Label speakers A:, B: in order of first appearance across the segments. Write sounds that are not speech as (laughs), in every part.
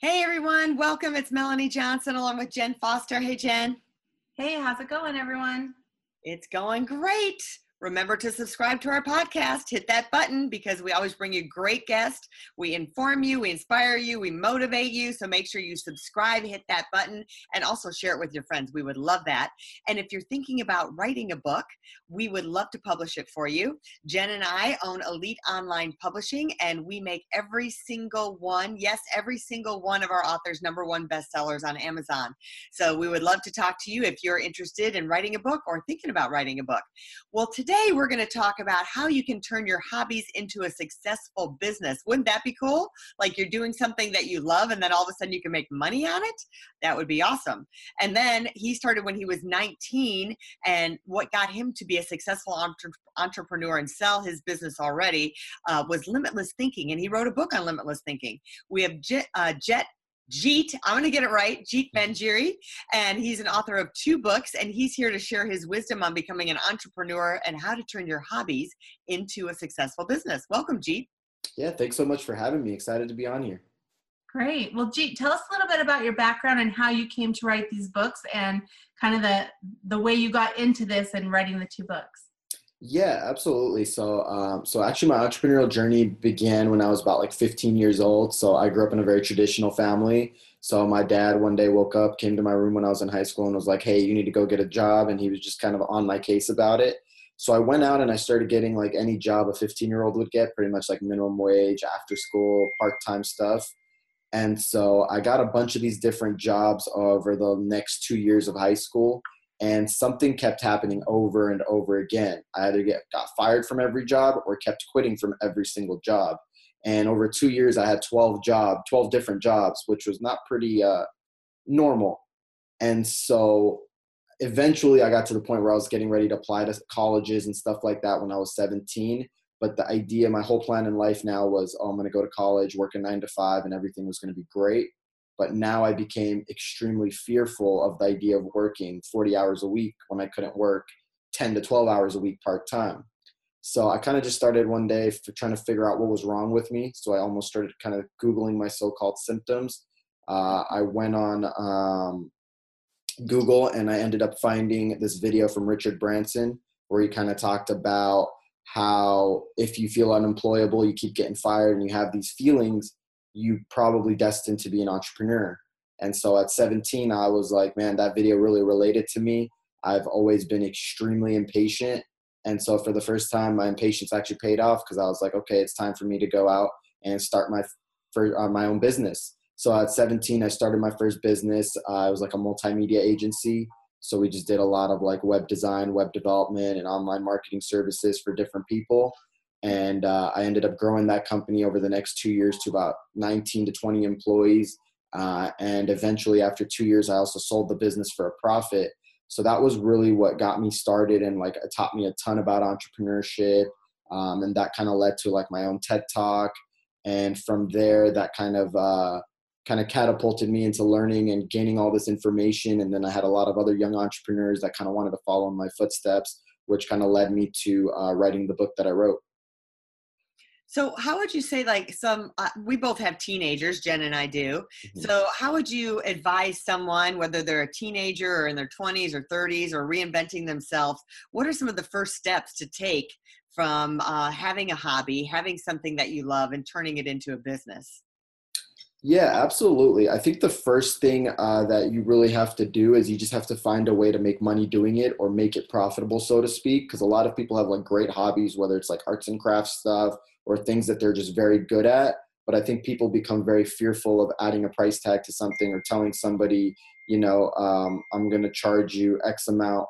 A: Hey everyone, welcome. It's Melanie Johnson along with Jen Foster. Hey Jen.
B: Hey, how's it going, everyone?
A: It's going great. Remember to subscribe to our podcast. Hit that button because we always bring you great guests. We inform you, we inspire you, we motivate you. So make sure you subscribe, hit that button, and also share it with your friends. We would love that. And if you're thinking about writing a book, we would love to publish it for you. Jen and I own Elite Online Publishing, and we make every single one, yes, every single one of our authors number one bestsellers on Amazon. So we would love to talk to you if you're interested in writing a book or thinking about writing a book. Well, today, Today, we're going to talk about how you can turn your hobbies into a successful business. Wouldn't that be cool? Like you're doing something that you love, and then all of a sudden you can make money on it? That would be awesome. And then he started when he was 19, and what got him to be a successful entre- entrepreneur and sell his business already uh, was limitless thinking. And he wrote a book on limitless thinking. We have Jet, uh, Jet Jeet, I'm going to get it right, Jeet mm-hmm. Banerjee, and he's an author of two books, and he's here to share his wisdom on becoming an entrepreneur and how to turn your hobbies into a successful business. Welcome, Jeet.
C: Yeah, thanks so much for having me. Excited to be on here.
B: Great. Well, Jeet, tell us a little bit about your background and how you came to write these books and kind of the the way you got into this and writing the two books.
C: Yeah, absolutely. So, um, so actually, my entrepreneurial journey began when I was about like 15 years old. So, I grew up in a very traditional family. So, my dad one day woke up, came to my room when I was in high school, and was like, "Hey, you need to go get a job." And he was just kind of on my case about it. So, I went out and I started getting like any job a 15 year old would get, pretty much like minimum wage, after school, part time stuff. And so, I got a bunch of these different jobs over the next two years of high school and something kept happening over and over again. I either get got fired from every job or kept quitting from every single job. And over two years, I had 12 job, 12 different jobs, which was not pretty uh, normal. And so eventually I got to the point where I was getting ready to apply to colleges and stuff like that when I was 17. But the idea, my whole plan in life now was, oh, I'm going to go to college, work a nine to five, and everything was going to be great. But now I became extremely fearful of the idea of working 40 hours a week when I couldn't work 10 to 12 hours a week part time. So I kind of just started one day trying to figure out what was wrong with me. So I almost started kind of Googling my so called symptoms. Uh, I went on um, Google and I ended up finding this video from Richard Branson where he kind of talked about how if you feel unemployable, you keep getting fired and you have these feelings, you probably destined to be an entrepreneur. And so at 17, I was like, man, that video really related to me. I've always been extremely impatient. And so for the first time, my impatience actually paid off because I was like, okay, it's time for me to go out and start my for uh, my own business. So at 17, I started my first business. Uh, it was like a multimedia agency. So we just did a lot of like web design, web development, and online marketing services for different people and uh, I ended up growing that company over the next two years to about 19 to 20 employees. Uh, and eventually, after two years, I also sold the business for a profit. So that was really what got me started and like it taught me a ton about entrepreneurship. Um, and that kind of led to like my own TED talk. And from there, that kind of uh, kind of catapulted me into learning and gaining all this information. And then I had a lot of other young entrepreneurs that kind of wanted to follow in my footsteps, which kind of led me to uh, writing the book that I wrote.
A: So, how would you say, like, some, uh, we both have teenagers, Jen and I do. Mm-hmm. So, how would you advise someone, whether they're a teenager or in their 20s or 30s or reinventing themselves? What are some of the first steps to take from uh, having a hobby, having something that you love, and turning it into a business?
C: Yeah, absolutely. I think the first thing uh, that you really have to do is you just have to find a way to make money doing it or make it profitable, so to speak. Because a lot of people have like great hobbies, whether it's like arts and crafts stuff or things that they're just very good at. But I think people become very fearful of adding a price tag to something or telling somebody, you know, um, I'm going to charge you X amount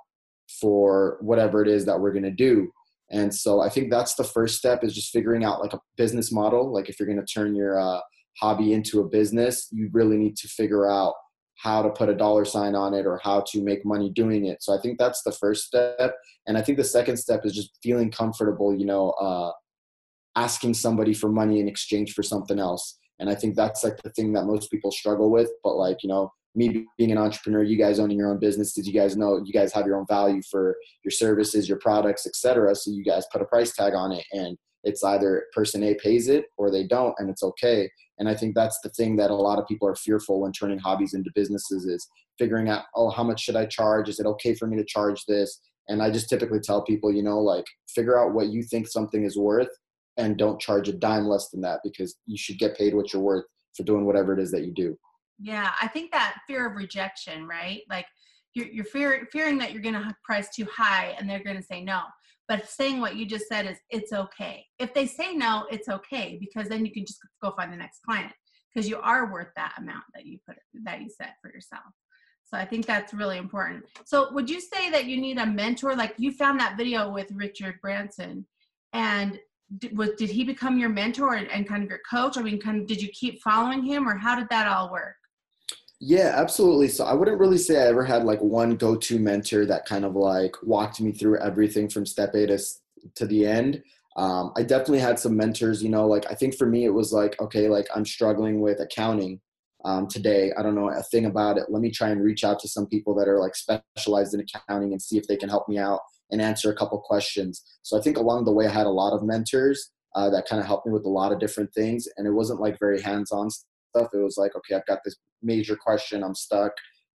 C: for whatever it is that we're going to do. And so I think that's the first step is just figuring out like a business model. Like if you're going to turn your uh, hobby into a business, you really need to figure out how to put a dollar sign on it or how to make money doing it. So I think that's the first step. And I think the second step is just feeling comfortable, you know, uh, asking somebody for money in exchange for something else. And I think that's like the thing that most people struggle with. But like, you know, me being an entrepreneur, you guys owning your own businesses, you guys know you guys have your own value for your services, your products, etc. So you guys put a price tag on it and it's either person A pays it or they don't and it's okay. And I think that's the thing that a lot of people are fearful when turning hobbies into businesses is figuring out, oh, how much should I charge? Is it okay for me to charge this? And I just typically tell people, you know, like figure out what you think something is worth and don't charge a dime less than that because you should get paid what you're worth for doing whatever it is that you do.
B: Yeah, I think that fear of rejection, right? Like you're, you're fear, fearing that you're going to price too high and they're going to say no. But saying what you just said is it's okay. If they say no, it's okay because then you can just go find the next client because you are worth that amount that you put that you set for yourself. So I think that's really important. So would you say that you need a mentor? Like you found that video with Richard Branson, and did, was, did he become your mentor and, and kind of your coach? I mean, kind of did you keep following him, or how did that all work?
C: Yeah, absolutely. So I wouldn't really say I ever had like one go-to mentor that kind of like walked me through everything from step A to to the end. Um, I definitely had some mentors. You know, like I think for me it was like, okay, like I'm struggling with accounting um, today. I don't know a thing about it. Let me try and reach out to some people that are like specialized in accounting and see if they can help me out and answer a couple questions. So I think along the way I had a lot of mentors uh, that kind of helped me with a lot of different things, and it wasn't like very hands-on stuff. It was like, okay, I've got this major question, I'm stuck.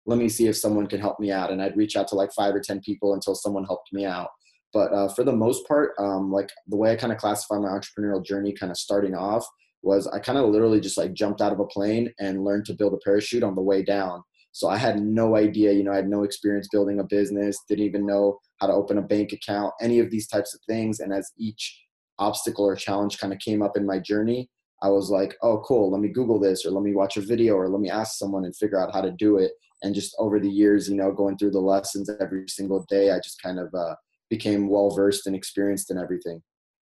C: Let me see if someone can help me out. And I'd reach out to like five or 10 people until someone helped me out. But uh, for the most part, um, like the way I kind of classify my entrepreneurial journey, kind of starting off, was I kind of literally just like jumped out of a plane and learned to build a parachute on the way down. So I had no idea, you know, I had no experience building a business, didn't even know how to open a bank account, any of these types of things. And as each obstacle or challenge kind of came up in my journey, I was like, oh, cool, let me Google this or let me watch a video or let me ask someone and figure out how to do it. And just over the years, you know, going through the lessons every single day, I just kind of uh, became well versed and experienced in everything.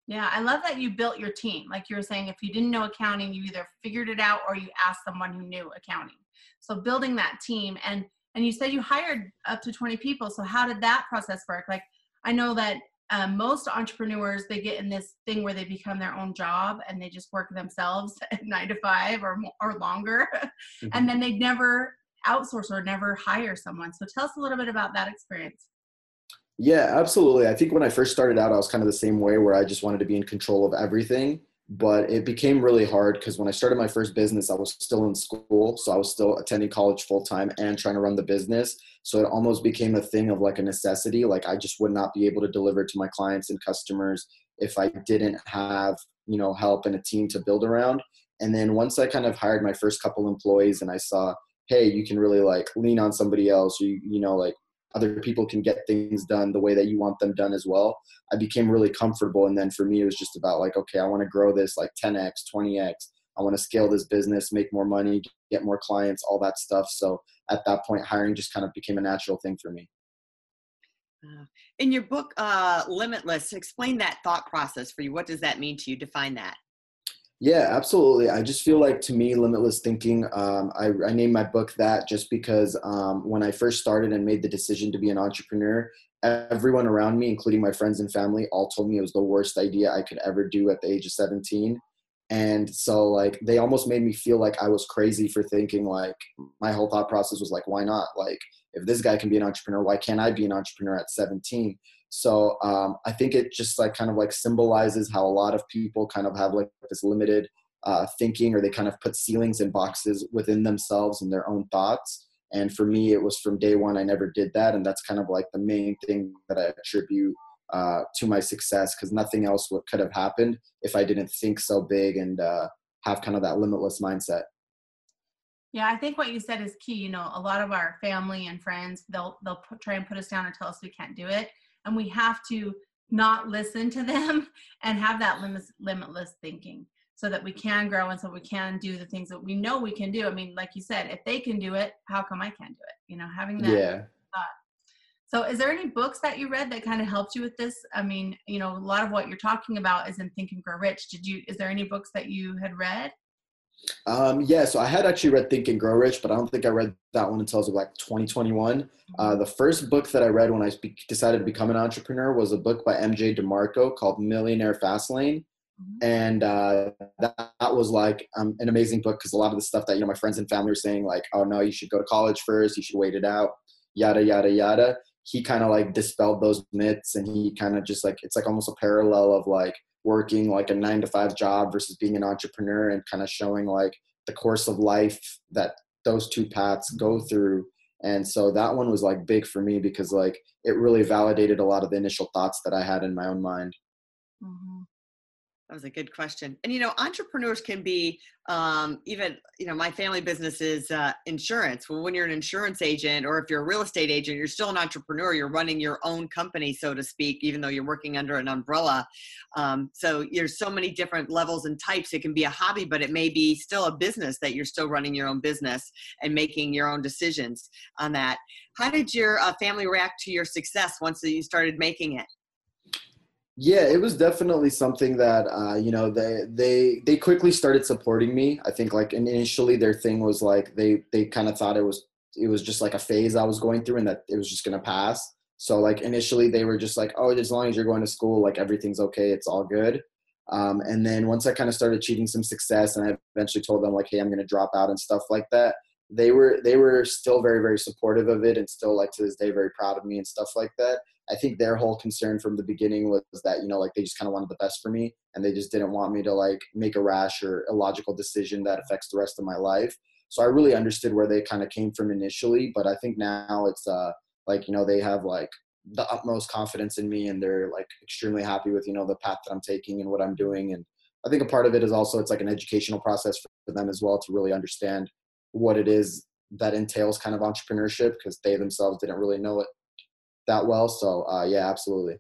B: Yeah, I love that you built your team. Like you were saying, if you didn't know accounting, you either figured it out or you asked someone who knew accounting. So building that team and and you said you hired up to 20 people. So how did that process work? Like I know that um, most entrepreneurs they get in this thing where they become their own job and they just work themselves (laughs) at nine to five or or longer, (laughs) mm-hmm. and then they never outsource or never hire someone. So tell us a little bit about that experience.
C: Yeah, absolutely. I think when I first started out, I was kind of the same way where I just wanted to be in control of everything but it became really hard because when I started my first business, I was still in school. So I was still attending college full time and trying to run the business. So it almost became a thing of like a necessity. Like I just would not be able to deliver to my clients and customers if I didn't have, you know, help and a team to build around. And then once I kind of hired my first couple employees and I saw, hey, you can really like lean on somebody else, you, you know, like other people can get things done the way that you want them done as well. I became really comfortable. And then for me, it was just about like, okay, I want to grow this like 10x, 20x. I want to scale this business, make more money, get more clients, all that stuff. So at that point, hiring just kind of became a natural thing for me.
A: In your book, uh, Limitless, explain that thought process for you. What does that mean to you? Define that.
C: Yeah, absolutely. I just feel like to me, limitless thinking. Um, I, I named my book that just because um, when I first started and made the decision to be an entrepreneur, everyone around me, including my friends and family, all told me it was the worst idea I could ever do at the age of 17. And so, like, they almost made me feel like I was crazy for thinking, like, my whole thought process was like, why not? Like, if this guy can be an entrepreneur, why can't I be an entrepreneur at 17? So um, I think it just like kind of like symbolizes how a lot of people kind of have like this limited uh, thinking or they kind of put ceilings and boxes within themselves and their own thoughts. And for me, it was from day one, I never did that. And that's kind of like the main thing that I attribute uh, to my success because nothing else would, could have happened if I didn't think so big and uh, have kind of that limitless mindset.
B: Yeah, I think what you said is key. You know, a lot of our family and friends, they'll they'll put, try and put us down and tell us we can't do it and we have to not listen to them (laughs) and have that limitless, limitless thinking so that we can grow and so we can do the things that we know we can do. I mean, like you said, if they can do it, how come I can't do it? You know, having that
C: yeah.
B: thought. So, is there any books that you read that kind of helped you with this? I mean, you know, a lot of what you're talking about is in Think and Grow Rich. Did you? Is there any books that you had read?
C: Um, yeah, so I had actually read Think and Grow Rich, but I don't think I read that one until I was like 2021. Uh, the first book that I read when I decided to become an entrepreneur was a book by MJ DeMarco called Millionaire Fastlane. Mm-hmm. And uh, that, that, was like um, an amazing book because a lot of the stuff that you know my friends and family were saying, like, "Oh no, you should go to college first. You should wait it out," yada yada yada. He kind of like dispelled those myths, and he kind of just like it's like almost a parallel of like working like a nine to five job versus being an entrepreneur and kind of showing like the course of life that those two paths go mm-hmm. through and so that one was like big for me because like it really validated a lot of the initial thoughts that i had in my own mind
A: mm-hmm. That was a good question. And you know, entrepreneurs can be um, even. You know, my family business is uh, insurance. Well, when you're an insurance agent, or if you're a real estate agent, you're still an entrepreneur. You're running your own company, so to speak, even though you're working under an umbrella. Um, so there's so many different levels and types. It can be a hobby, but it may be still a business that you're still running your own business and making your own decisions on that. How did your uh, family react to your success once you started making it?
C: Yeah, it was definitely something that uh, you know they they they quickly started supporting me. I think like initially their thing was like they they kind of thought it was it was just like a phase I was going through and that it was just gonna pass. So like initially they were just like, oh, as long as you're going to school, like everything's okay, it's all good. Um, and then once I kind of started achieving some success, and I eventually told them like, hey, I'm gonna drop out and stuff like that. They were they were still very very supportive of it, and still like to this day very proud of me and stuff like that. I think their whole concern from the beginning was that, you know, like they just kind of wanted the best for me and they just didn't want me to like make a rash or illogical decision that affects the rest of my life. So I really understood where they kind of came from initially, but I think now it's uh like, you know, they have like the utmost confidence in me and they're like extremely happy with, you know, the path that I'm taking and what I'm doing. And I think a part of it is also it's like an educational process for them as well to really understand what it is that entails kind of entrepreneurship because they themselves didn't really know it that well. So uh, yeah, absolutely.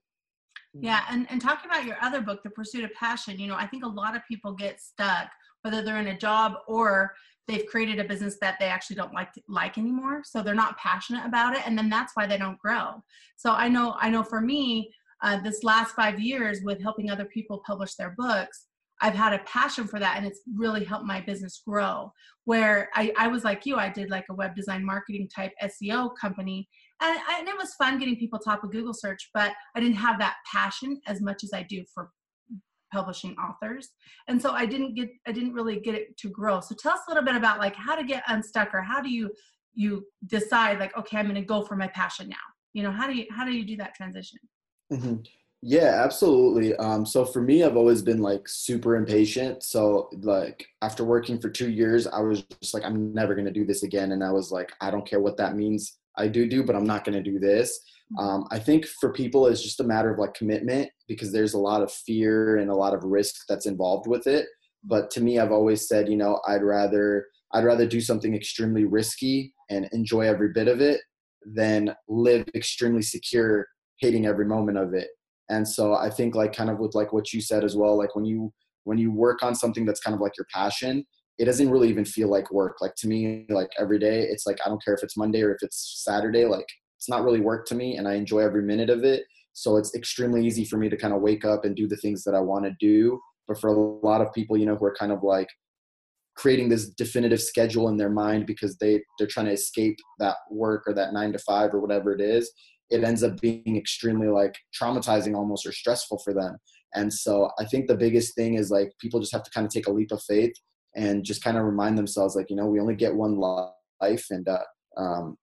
B: Yeah, and, and talking about your other book, The Pursuit of Passion, you know, I think a lot of people get stuck, whether they're in a job or they've created a business that they actually don't like like anymore. So they're not passionate about it, and then that's why they don't grow. So I know I know for me, uh, this last five years with helping other people publish their books, I've had a passion for that and it's really helped my business grow. Where I, I was like you, I did like a web design marketing type SEO company and, and it was fun getting people top of Google search, but I didn't have that passion as much as I do for publishing authors. And so i didn't get i didn't really get it to grow. So tell us a little bit about like how to get unstuck or how do you you decide like okay i'm going to go for my passion now? You know how do you how do you do that transition?
C: Mm-hmm. yeah absolutely. Um, so for me i've always been like super impatient. So like after working for two years i was just like i'm never going to do this again. And i was like i don't care what that means I do do, but I'm not going to do this. Mm-hmm. Um, I think for people, it's just a matter of like commitment because there's a lot of fear and a lot of risk that's involved with it. But to me, I've always said, you know, I'd rather I'd rather do something extremely risky and enjoy every bit of it than live extremely secure, hating every moment of it. And so I think like kind of with like what you said as well, like when you when you work on something that's kind of like your passion, it doesn't really even feel like work. Like to me, like every day, it's like I don't care if it's Monday or if it's Saturday. Like it's not really work to me, and I enjoy every minute of it. So it's extremely easy for me to kind of wake up and do the things that I want to do. But for a lot of people, you know, who are kind of like creating this definitive schedule in their mind because they they're trying to escape that work or that nine to five or whatever it is it ends up being extremely like traumatizing almost or stressful for them and so i think the biggest thing is like people just have to kind of take a leap of faith and just kind of remind themselves like you know we only get one life and uh, um,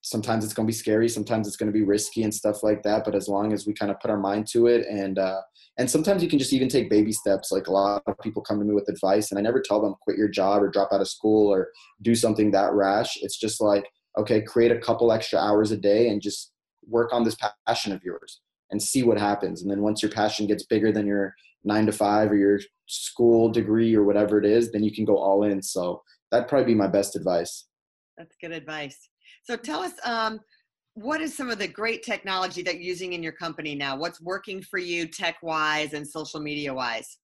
C: sometimes it's going to be scary sometimes it's going to be risky and stuff like that but as long as we kind of put our mind to it and uh, and sometimes you can just even take baby steps like a lot of people come to me with advice and i never tell them quit your job or drop out of school or do something that rash. It's just like okay create a couple extra hours a day and just work on this passion of yours and see what happens. And then once your passion gets bigger than your nine to five or your school degree or whatever it is, then you can go all in. So that'd probably be my best advice.
A: That's good advice. So tell us, um, what is some of the great technology that you're using in your company now? What's working for you tech wise and social media wise?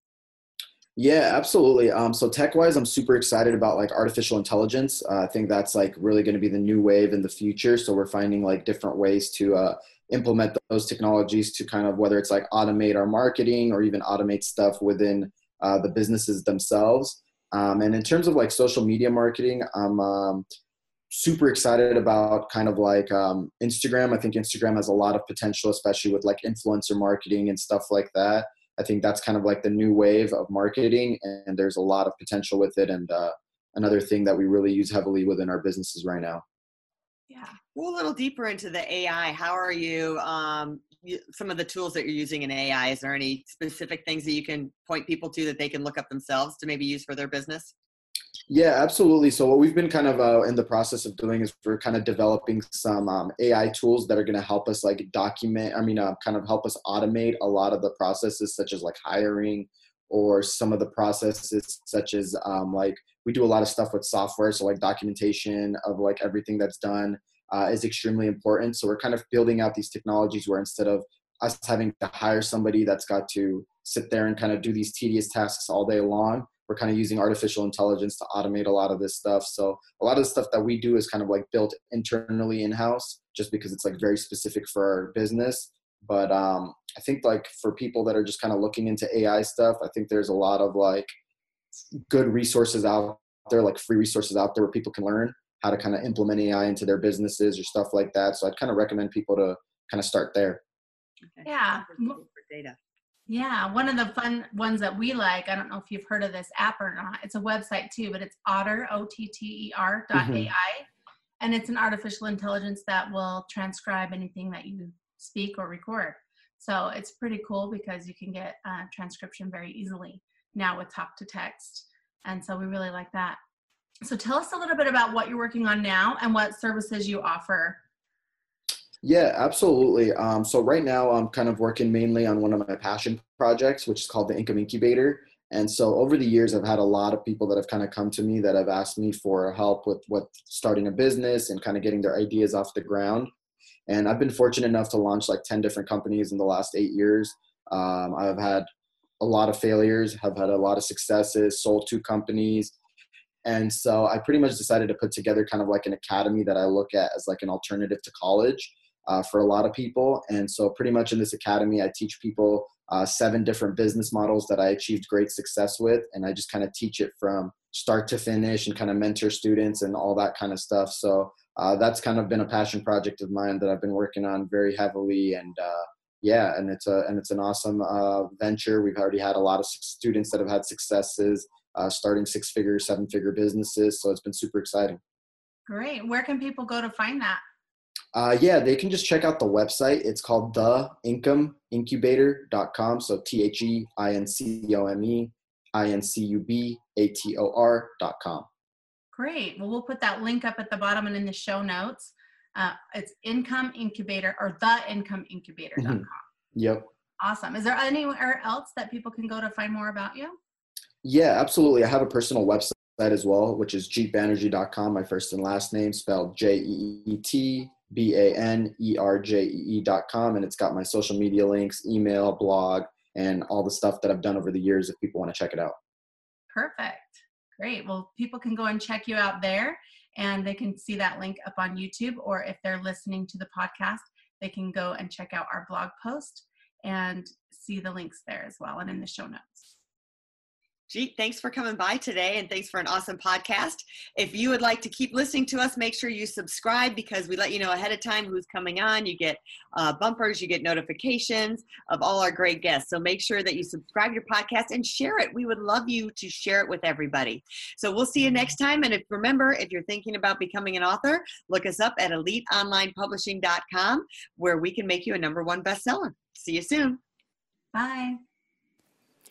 C: Yeah, absolutely. Um, so tech wise, I'm super excited about like artificial intelligence. Uh, I think that's like really going to be the new wave in the future. So we're finding like different ways to uh, implement those technologies to kind of whether it's like automate our marketing or even automate stuff within uh, the businesses themselves. Um, and in terms of like social media marketing, I'm um, super excited about kind of like um, Instagram. I think Instagram has a lot of potential, especially with like influencer marketing and stuff like that. I think that's kind of like the new wave of marketing, and there's a lot of potential with it. And uh, another thing that we really use heavily within our businesses right now.
A: Yeah. Go a little deeper into the AI. How are you? Um, you, some of the tools that you're using in AI. Is there any specific things that you can point people to that they can look up themselves to maybe use for their business?
C: Yeah, absolutely. So what we've been kind of uh, in the process of doing is we're kind of developing some um, AI tools that are going to help us like document. I mean, uh, kind of help us automate a lot of the processes, such as like hiring, or some of the processes such as um, like we do a lot of stuff with software, so like documentation of like everything that's done uh, is extremely important. So we're kind of building out these technologies where instead of us having to hire somebody that's got to sit there and kind of do these tedious tasks all day long we're kind of using artificial intelligence to automate a lot of this stuff. So a lot of the stuff that we do is kind of like built internally in house, just because it's like very specific for our business. But um, I think like for people that are just kind of looking into AI stuff, I think there's a lot of like good resources out there, like free resources out there where people can learn how to kind of implement AI into their businesses or stuff like that. So I'd kind of recommend people to kind of start there.
B: Okay. Yeah. Data. Yeah, one of the fun ones that we like, I don't know if you've heard of this app or not. It's a website too, but it's otter, O T T E R dot mm-hmm. AI. And it's an artificial intelligence that will transcribe anything that you speak or record. So it's pretty cool because you can get uh, transcription very easily now with talk to text. And so we really like that. So tell us a little bit about what you're working on now and what services you offer
C: yeah, absolutely. Um, so right now I'm kind of working mainly on one of my passion projects, which is called the Income Incubator. And so over the years, I've had a lot of people that have kind of come to me that have asked me for help with what starting a business and kind of getting their ideas off the ground. And I've been fortunate enough to launch like 10 different companies in the last eight years. Um, I've had a lot of failures, have had a lot of successes, sold two companies. And so I pretty much decided to put together kind of like an academy that I look at as like an alternative to college uh, for a lot of people. And so, pretty much in this academy, I teach people uh, seven different business models that I achieved great success with. And I just kind of teach it from start to finish and kind of mentor students and all that kind of stuff. So, uh, that's kind of been a passion project of mine that I've been working on very heavily. And uh, yeah, and it's a and it's an awesome uh, venture. We've already had a lot of students that have had successes uh, starting six figure, seven figure businesses. So it's been super exciting.
B: Great. Where can people go to find that?
C: Uh, yeah, they can just check out the website. It's called theincomeincubator.com. So T H E I N C O M E I N C U B A T O R.com.
B: Great. Well, we'll put that link up at the bottom and in the show notes. Uh, it's Income Incubator or theincomeincubator.com. Mm-hmm.
C: Yep.
B: Awesome. Is there anywhere else that people can go to find more about you?
C: Yeah, absolutely. I have a personal website as well, which is jeetbanerjee.com, my first and last name spelled J E E T B A N E R J E E dot com. And it's got my social media links, email, blog, and all the stuff that I've done over the years if people want to check it out.
B: Perfect. Great. Well, people can go and check you out there and they can see that link up on YouTube. Or if they're listening to the podcast, they can go and check out our blog post and see the links there as well and in the show notes.
A: Jeet, thanks for coming by today and thanks for an awesome podcast. If you would like to keep listening to us, make sure you subscribe because we let you know ahead of time who's coming on. You get uh, bumpers, you get notifications of all our great guests. So make sure that you subscribe to your podcast and share it. We would love you to share it with everybody. So we'll see you next time. And if remember, if you're thinking about becoming an author, look us up at eliteonlinepublishing.com where we can make you a number one bestseller. See you soon.
B: Bye.